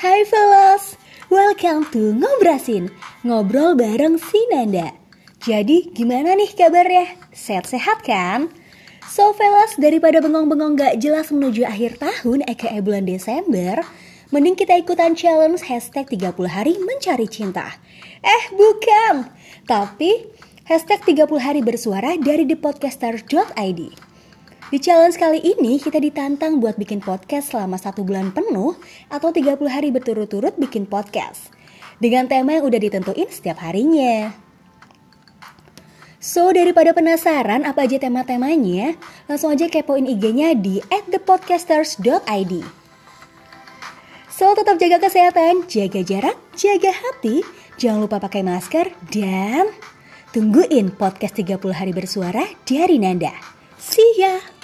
Hai fellas, welcome to Ngobrasin Ngobrol bareng si Nanda. Jadi gimana nih kabarnya? Sehat-sehat kan? So fellas, daripada bengong-bengong gak jelas menuju akhir tahun aka bulan Desember Mending kita ikutan challenge hashtag 30 hari mencari cinta. Eh bukan, tapi hashtag 30 hari bersuara dari thepodcaster.id di challenge kali ini kita ditantang buat bikin podcast selama satu bulan penuh atau 30 hari berturut-turut bikin podcast. Dengan tema yang udah ditentuin setiap harinya. So, daripada penasaran apa aja tema-temanya, langsung aja kepoin IG-nya di @thepodcasters.id. So, tetap jaga kesehatan, jaga jarak, jaga hati, jangan lupa pakai masker, dan tungguin podcast 30 hari bersuara dari Nanda. See ya!